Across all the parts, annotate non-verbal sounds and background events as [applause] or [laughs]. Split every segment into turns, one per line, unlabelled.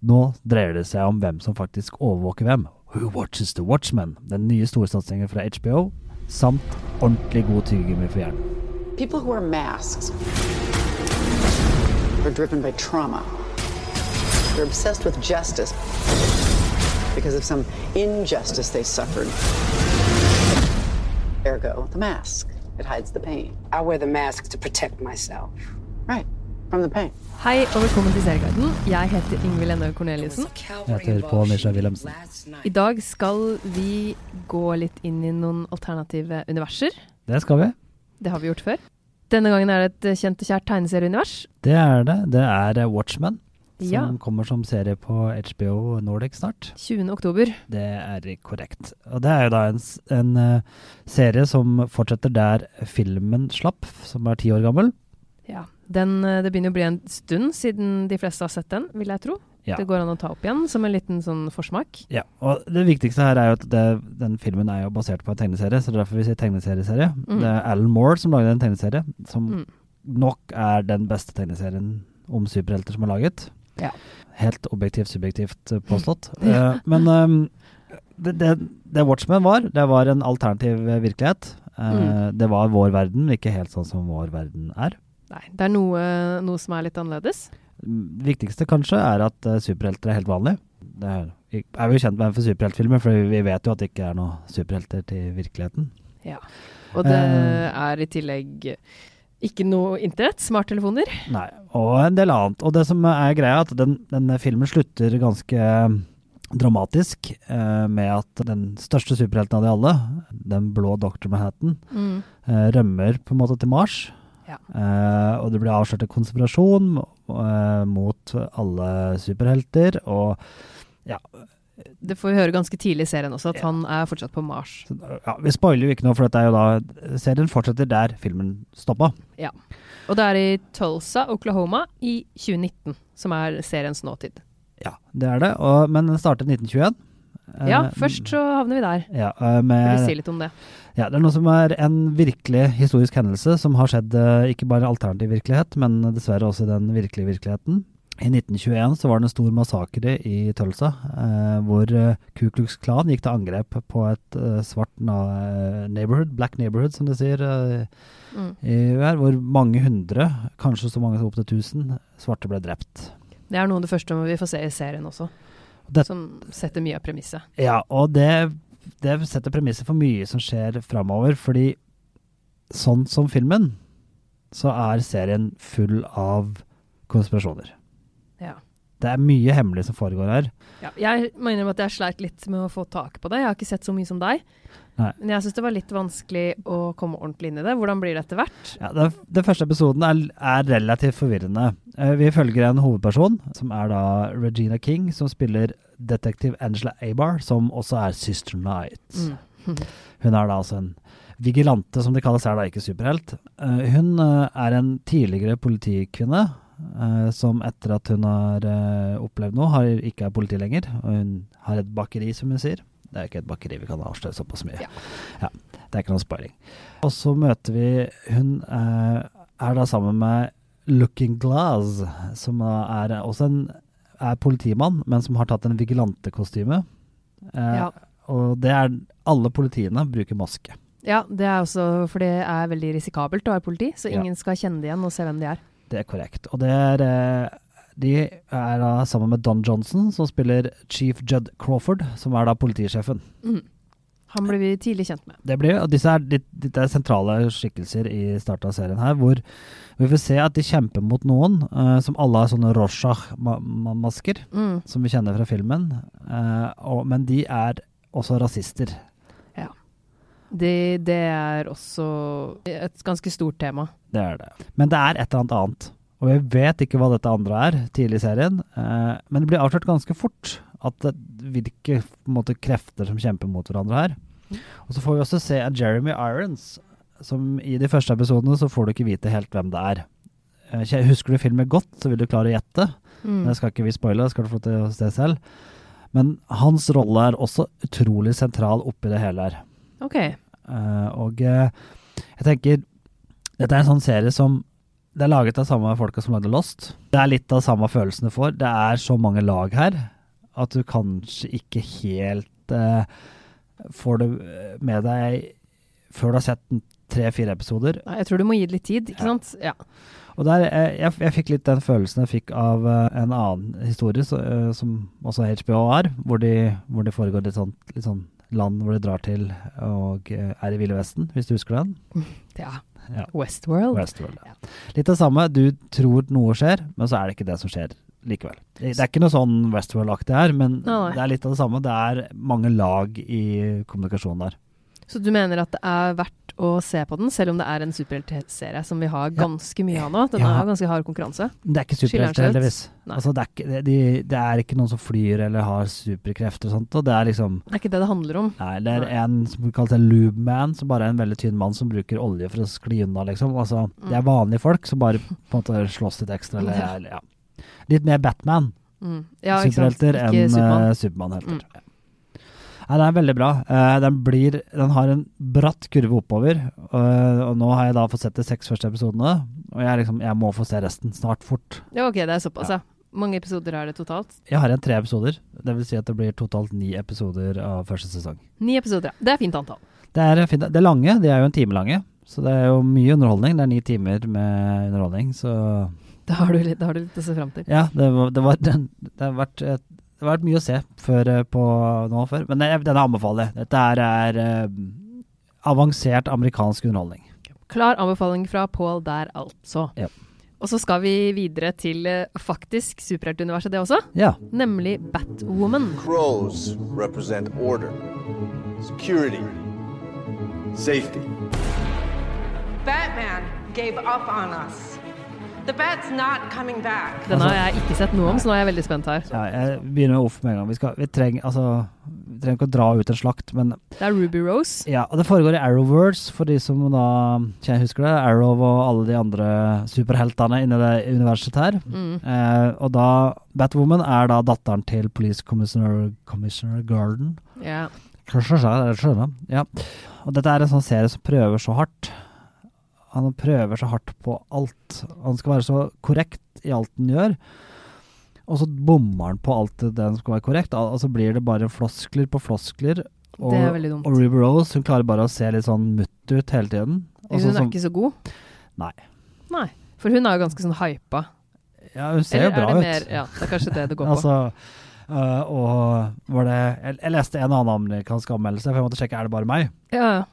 Nå dreier det seg om hvem som faktisk overvåker hvem. Who watches the Watchmen? Den nye storsatsingen fra HBO, samt ordentlig god tyggegummi for hjernen.
People who wear masks are driven by trauma. They're obsessed with justice because of some injustice they suffered. Ergo, the mask. It hides the pain.
I wear the mask to protect myself.
Hei og velkommen til Serieguiden. Jeg heter Ingvild Ennøy Corneliussen.
Jeg heter Pål Nisha Wilhelmsen.
I dag skal vi gå litt inn i noen alternative universer.
Det skal vi.
Det har vi gjort før. Denne gangen er det et kjent og kjært tegneserieunivers.
Det er det. Det er eh, Watchmen, som
Ja.
kommer som serie på HBO Nordic snart.
20. oktober.
Det er korrekt. Og det er jo da en, en eh, serie som fortsetter der filmen slapp, som er ti år gammel.
Ja. Den, eh, det begynner å bli en stund siden de fleste har sett den, vil jeg tro.
Ja.
Det går an å ta opp igjen som en liten sånn forsmak.
Ja, og det viktigste her er jo at det, den filmen er jo basert på en tegneserie, så det er derfor vi sier tegneserieserie.
Mm.
Det er Alan Moore som lagde en tegneserie, som
Mm.
nok er den beste tegneserien om superhelter som er laget.
Ja.
Helt objektivt, subjektivt eh, påstått. [laughs] Eh, men um, det, det, det Watchmen var, det var en alternativ virkelighet.
Mm.
Det var vår verden, ikke helt sånn som vår verden er.
Nei, det er noe, noe som er litt annerledes.
Det viktigste kanskje er at uh, superhelter er helt vanlig. Det er, vi er jo kjent med for superheltfilmer, for vi vet jo at det ikke er noen superhelter til virkeligheten.
Ja. Og det
uh,
er i tillegg ikke noe internett, smarttelefoner.
Nei, og en del annet. Og det som er greia, er at den, denne filmen slutter ganske dramatisk eh, med at den største superhelten av de alle, den blå Dr. Manhattan,
Mm.
eh, rømmer på en måte til Mars.
Ja.
Eh, og det blir avslørt en konspirasjon uh, mot alle superhelter, og ja,
Det får vi høre ganske tidlig i serien også, at
Ja.
han er fortsatt på Mars.
Så, ja, Vi spoiler jo ikke noe, for dette er jo da serien fortsetter der filmen stoppa.
Og det er i Tulsa, Oklahoma, i 2019, som er seriens nåtid.
Ja, det er det. Og, men den startet i 1921.
Ja,
Eh,
først så havner vi der.
Ja, eh, med,
du si litt om det?
ja, det er noe som er en virkelig historisk hendelse som har skjedd eh, ikke bare i alternativ virkelighet, men dessverre også i den virkelige virkeligheten. I 1921 så var det en stor massakre i Tulsa, eh, hvor Ku Klux Klan gikk til angrep på et eh, svart neighborhood, black neighborhood som de sier, eh,
Mm.
i hvor mange hundre, kanskje så mange som opptil tusen, svarte ble drept.
Det er noe av det første vi får se i serien også,
Det-
som setter mye av premisset.
Ja, og det, det setter premisset for mye som skjer framover, fordi sånn som filmen, så er serien full av konspirasjoner.
Ja.
Det er mye hemmelig som foregår her.
Ja, jeg må innrømme at jeg sleit litt med å få tak på det. Jeg har ikke sett så mye som deg.
Nei.
Men jeg syns det var litt vanskelig å komme ordentlig inn i det. Hvordan blir det etter hvert?
Ja, den, første episoden er, er relativt forvirrende. Eh, vi følger en hovedperson, som er da Regina King, som spiller detektiv Angela Abar, som også er Sister Night.
Mm. [laughs]
Hun er da altså en vigilante, som det kalles her, da ikke superhelt. Eh, hun eh, er en tidligere politikvinne som etter at hun har opplevd noe, har, ikke er politi lenger. Og hun har et bakeri, som hun sier. Det er ikke et bakeri, vi kan avsløre såpass mye.
Ja.
Ja, det er ikke noe spoiling. Og så møter vi Hun er da sammen med Looking Glass, som er også en er politimann, men som har tatt en vigilantekostyme. Eh,
Ja.
Og det er Alle politiene bruker maske.
ja, det er også for det er veldig risikabelt å være politi, så
Ja.
ingen skal kjenne det igjen og se hvem de er.
Det er korrekt. Og det er eh, De er da sammen med Don Johnson, som spiller Chief Judd Crawford, som er da politisjefen.
Mm. Han ble vi tidlig kjent med.
Det blir, og disse er, de- dette er sentrale skikkelser i starten av serien her, hvor vi får se at de kjemper mot noen uh, som alle har sånne Rorschach-masker,
Mm.
som vi kjenner fra filmen. Uh, og, men de er også rasister.
Det, det er også et ganske stort tema.
Det er det. Men det er et eller annet annet. Og jeg vet ikke hva dette andre er, tidlig i serien. uh, men det blir avslørt ganske fort at det hvilke måte, krefter som kjemper mot hverandre her. Og så får vi også se at Jeremy Irons, som i de første episodene så får du ikke vite helt hvem det er. Eh, husker du filmen godt, så vil du klare å gjette.
Mm.
Det skal ikke vi spoile, det skal du få til å se selv. Men hans rolle er også utrolig sentral oppi det hele her.
Ok.
Uh, og uh, jeg tenker Dette er en sånn serie som Det er laget av samme folka som lagde Lost. Det er litt av samme følelsen du får. Det er så mange lag her at du kanskje ikke helt eh, får det med deg før du har sett tre-fire episoder.
Nei, Jeg tror du må gi det litt tid, ikke
Ja.
sant? Ja.
Og der, eh, jeg, jeg fikk litt den følelsen jeg fikk av eh, en annen historie, så, eh, som også HBO har, hvor, de, hvor det foregår litt sånn, litt sånn land hvor de drar til og eh, er i Ville Vesten, hvis du husker den? [laughs]
ja.
Ja.
Westworld.
Westworld. Ja. Litt det samme. Du tror noe skjer, men så er det ikke det som skjer likevel. Det, det er ikke noe sånn Westworld-aktig her, men
Nei, nei.
det er litt av det samme. Det er mange lag i kommunikasjonen der.
Så du mener at det er verdt å se på den, selv om det er en superheltserie som vi har ganske mye av nå? Den
Ja.
er ganske hard konkurranse.
Det er ikke superhelter, heldigvis. Altså, det, er ikke, det, de, det er ikke noen som flyr eller har superkrefter og sånt. Og det er liksom
Det er ikke det det handler om.
Nei, det er
Nei.
en som kalles en lube man, som bare er en veldig tynn mann som bruker olje for å skli unna, liksom. Altså, det er vanlige folk som bare på en måte slåss litt ekstra, [laughs] eller
Mm. Ja.
Litt mer Batman,
Mm. Ja,
superhelter, enn eh, Supermann-helter.
Mm.
Ja. Nei, den er veldig bra. Uh, den, blir, den har en bratt kurve oppover, og, og nå har jeg da fått sett de seks første episodene, og jeg, liksom, jeg må få se resten snart fort.
Ja, ok, det er såpass,
ja.
Mange episoder er det totalt?
Jeg har igjen tre episoder, det vil si at det blir totalt ni episoder av første sesong.
Ni episoder, ja. Det er fint antall.
Det er, fint. det er lange, de er jo en time lange. Så det er jo mye underholdning. Det er ni timer med underholdning, så
Da har du litt, har du litt å se fram til.
ja. Det, var, det, var, det, har vært, et- det har vært mye å se før, eh, på nå før. Men jeg- denne anbefaler jeg. Dette er, er eh, avansert amerikansk underholdning.
Klar anbefaling fra Paul der, altså.
Ja.
Og så skal vi videre til eh, faktisk superheltuniverset, det også.
Ja.
Nemlig Batwoman.
Crows represent order, security, safety.
Batman gave up on us.
Den har jeg ikke sett noe om, så nå er jeg veldig spent her.
ja jeg begynner med Off med en gang. Vi, skal, vi, trenger, altså, vi trenger ikke å dra ut en slakt, men
Det er Ruby Rose.
Ja, og det foregår i Arrowverse, for de som da kjenner, husker det. Arrow og alle de andre superheltene inni det universet her.
Mm.
Eh, og da Batwoman er da datteren til Police Commissioner, Commissioner Garden. Jeg skjønner. Ja. Og dette er en sånn serie som prøver så hardt. Han prøver så hardt på alt. Han skal være så korrekt i alt han gjør. Og så bommer han på alt det han skal være korrekt. og så blir det bare floskler på floskler. Og,
Det er veldig dumt.
og Ruby Rose hun klarer bare å se litt sånn mutt ut hele tiden. Også
Hun
sånn
er
som-
ikke så god.
Nei.
Nei. For hun er jo ganske sånn hypa.
Ja, hun ser
Eller
jo bra ut.
mer Ja, det er kanskje det det går på.
Altså, Uh, og var det jeg, jeg leste en annen amerikansk anmeldelse, for jeg måtte sjekke er det bare meg.
Ja, Ja,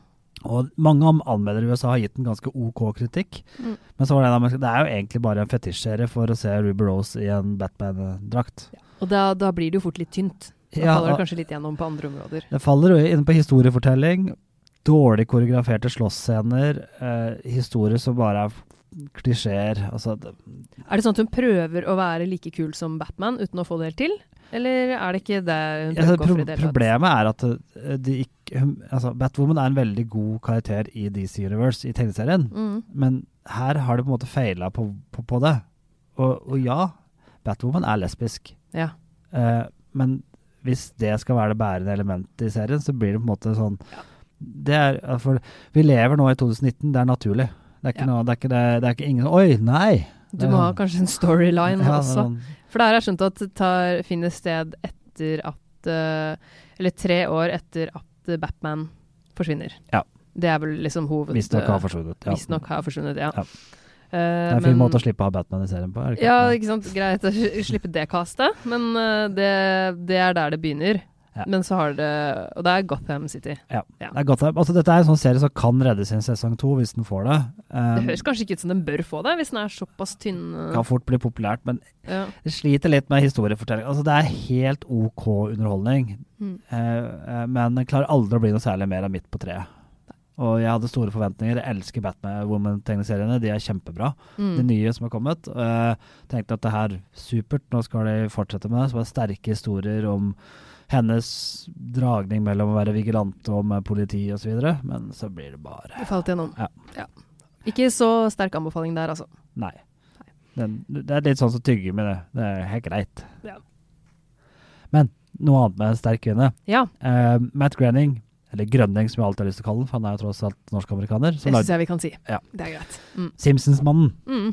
Og mange anmeldere i USA har gitt den ganske OK kritikk.
Mm.
Men så var det en Det er jo egentlig bare en fetisjserie for å se Ruby Rose i en Batman-drakt.
Og da, da blir det jo fort litt tynt. Da
Ja,
faller det kanskje litt gjennom på andre områder.
Det faller jo inn på historiefortelling, dårlig koreograferte slåssscener, eh, historier som bare er klisjeer. Altså,
Er det sånn at hun prøver å være like kul som Batman uten å få det helt til? Eller er det ikke det hun prøver å gå for i det hele
problemet er at uh, de ikke, altså, Batwoman er en veldig god karakter i DC Universe, i tegneserien.
Mm.
Men her har de på en måte feila på, på, på det. Og, og ja, Batwoman er lesbisk.
Ja.
Eh, men hvis det skal være det bærende elementet i serien, så blir det på en måte sånn det er, for Vi lever nå i 2019, det er naturlig. Det er ikke,
Ja.
noe, det er ikke, det, det er ikke ingen Oi, nei!
Du må ha
sånn-
kanskje en storyline [laughs]
Ja,
også.
sånn-
For det har jeg skjønt at det tar, finner sted etter at uh, Eller tre år etter at Batman forsvinner.
Ja.
Det er vel liksom hoved...
Visstnok har forsvunnet. Ja.
Visstnok har forsvunnet, ja.
Ja.
Uh,
Det er en fin måte å slippe å ha Batman i serien på. Ikke?
Ja, ikke sant. Greit å slippe det kastet, men uh, det, det er der det begynner.
Ja.
Men så har det Og det er Gotham City.
Ja.
Ja.
Det er Gotham. altså, dette er en sånn serie som kan reddes i en sesong to, hvis den får det.
Det
Um,
høres kanskje ikke ut som den bør få det, hvis den er såpass tynn. eh,
kan fort bli populært, men
Ja.
det sliter litt med historiefortelling. Altså, det er helt OK underholdning,
Mm.
eh, men den klarer aldri å bli noe særlig mer enn midt på treet. Og jeg hadde store forventninger. Jeg elsker Batman Woman-tegneseriene. De er kjempebra.
Mm.
De nye som har kommet. Jeg tenkte at det her supert, nå skal de fortsette med det. Så var det sterke historier om hennes dragning mellom å være vigilante og med politi osv. Men så blir det bare
Det falt gjennom.
Ja.
Ikke så sterk anbefaling der, altså.
Nei. Den, det er litt sånn som tygger med det. Det er helt greit.
Ja.
Men noe annet med en sterk kvinne.
Ja,
Uh, Matt Groening, eller Grønning som jeg alltid har lyst til å kalle den, for han er jo tross alt norsk-amerikaner.
det syns jeg vi kan si.
Ja.
Det er greit. Mm.
Simpsons-mannen.
Mm.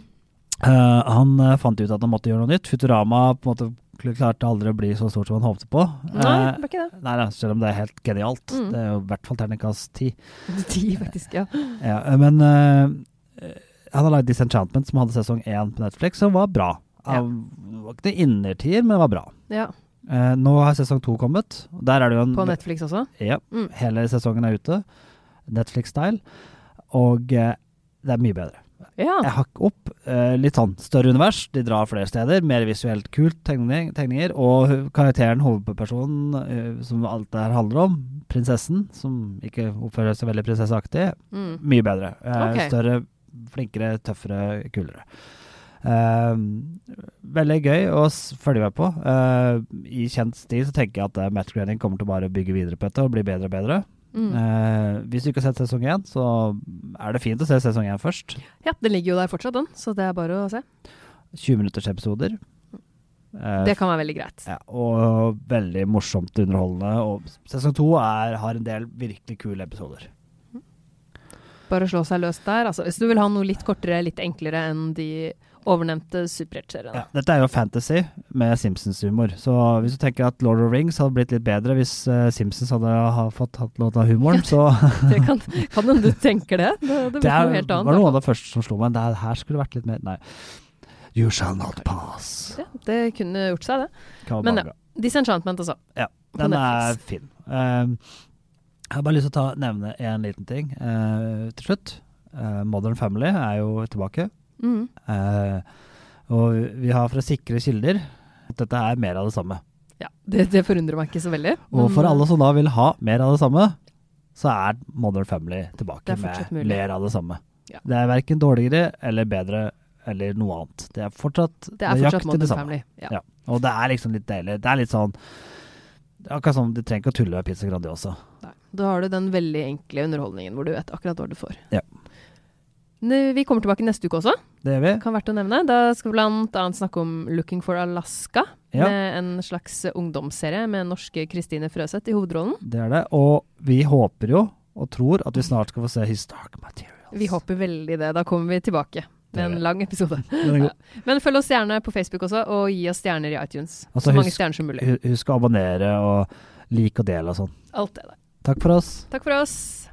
Uh, han uh, fant ut at han måtte gjøre noe nytt. Futurama på en måte klarte aldri å bli så stort som han håpte på.
Nei,
Eh,
det ble ikke det.
nei, selv om det er helt genialt.
Mm.
Det er jo i hvert fall terningkast ti. [laughs]
Ti, faktisk. Ja. [laughs]
Ja, eh, men uh, han har lagd Disenchantment, som hadde sesong én på Netflix, som var bra.
Ja.
Det var ikke det innertier, men det var bra.
ja.
Uh, nå har sesong to kommet. Er en
På Netflix også.
Ja,
Mm.
hele sesongen er ute. Netflix-style. Og uh, det er mye bedre.
Ja.
Jeg hakk opp eh, litt sånn større univers. De drar flere steder. Mer visuelt kult tegning, tegninger. Og karakteren, hovedpersonen, eh, som alt det her handler om, prinsessen, som ikke oppfører seg veldig prinsesseaktig,
Mm.
mye bedre. Eh,
Ok.
Større, flinkere, tøffere, kulere. Uh, veldig gøy å følge med på. Uh, I kjent stil så tenker jeg at uh, Matt Groening kommer til å bare bygge videre på dette og bli bedre og bedre.
Mm.
Eh, hvis du ikke har sett sesong én, så er det fint å se sesong én først.
ja, den ligger jo der fortsatt, den. Så det er bare å se.
20 minutters episoder. Eh,
Det kan være veldig greit.
ja, og veldig morsomt underholdende. Og sesong to er, har en del virkelig kule episoder.
Bare slå seg løs der. Altså, hvis du vil ha noe litt kortere, litt enklere enn de overnevnte superheltseriene.
Ja, dette er jo fantasy med Simpsons-humor. Så hvis du tenker at Lord of the Rings hadde blitt litt bedre hvis eh, Simpsons hadde ha, fått hatt lov til å ha humoren, så [laughs]
Det kan hende du tenker det. Det, det
Det er,
noe helt annet.
var noe av det første som slo meg. Det her skulle vært litt mer Nei. You shall not pass.
Ja, det kunne gjort seg, det. Men ja. Disenchantment, altså.
Ja, den er fin. Um, jeg har bare lyst til å ta, nevne en liten ting uh, til slutt. Uh, Modern Family er jo tilbake.
Mm.
Eh, og vi har fra sikre kilder at dette er mer av det samme.
Ja, det, det forundrer meg ikke så veldig.
Og for alle
eh,
som da vil ha mer av det samme, så er Modern Family tilbake med
mulig.
mer av det samme.
Ja.
Det er verken dårligere eller bedre eller noe annet. Det er fortsatt
Det er fortsatt Modern
det samme.
Family. Ja.
Ja. Og det er liksom litt deilig. Det er litt sånn Akkurat som du trenger ikke å tulle med pizza Grandiosa.
Nei. Da har du den veldig enkle underholdningen hvor du vet akkurat hva du får.
Ja.
Vi kommer tilbake neste uke også,
Det gjør vi.
kan verdt å nevne. Da skal vi annet snakke om Looking for Alaska.
Ja.
Med en slags ungdomsserie med norske Kristine Frøseth i hovedrollen.
Det er det. Og vi håper jo og tror at vi snart skal få se His Dark Materials.
Vi håper veldig det. Da kommer vi tilbake med en lang episode. [laughs]
Er.
Men følg oss gjerne på Facebook også, og gi oss stjerner i iTunes.
Altså,
så mange
husk-
stjerner som mulig.
Husk å abonnere og like og dele og sånn.
Alt det der.
Takk for oss.
Takk for oss.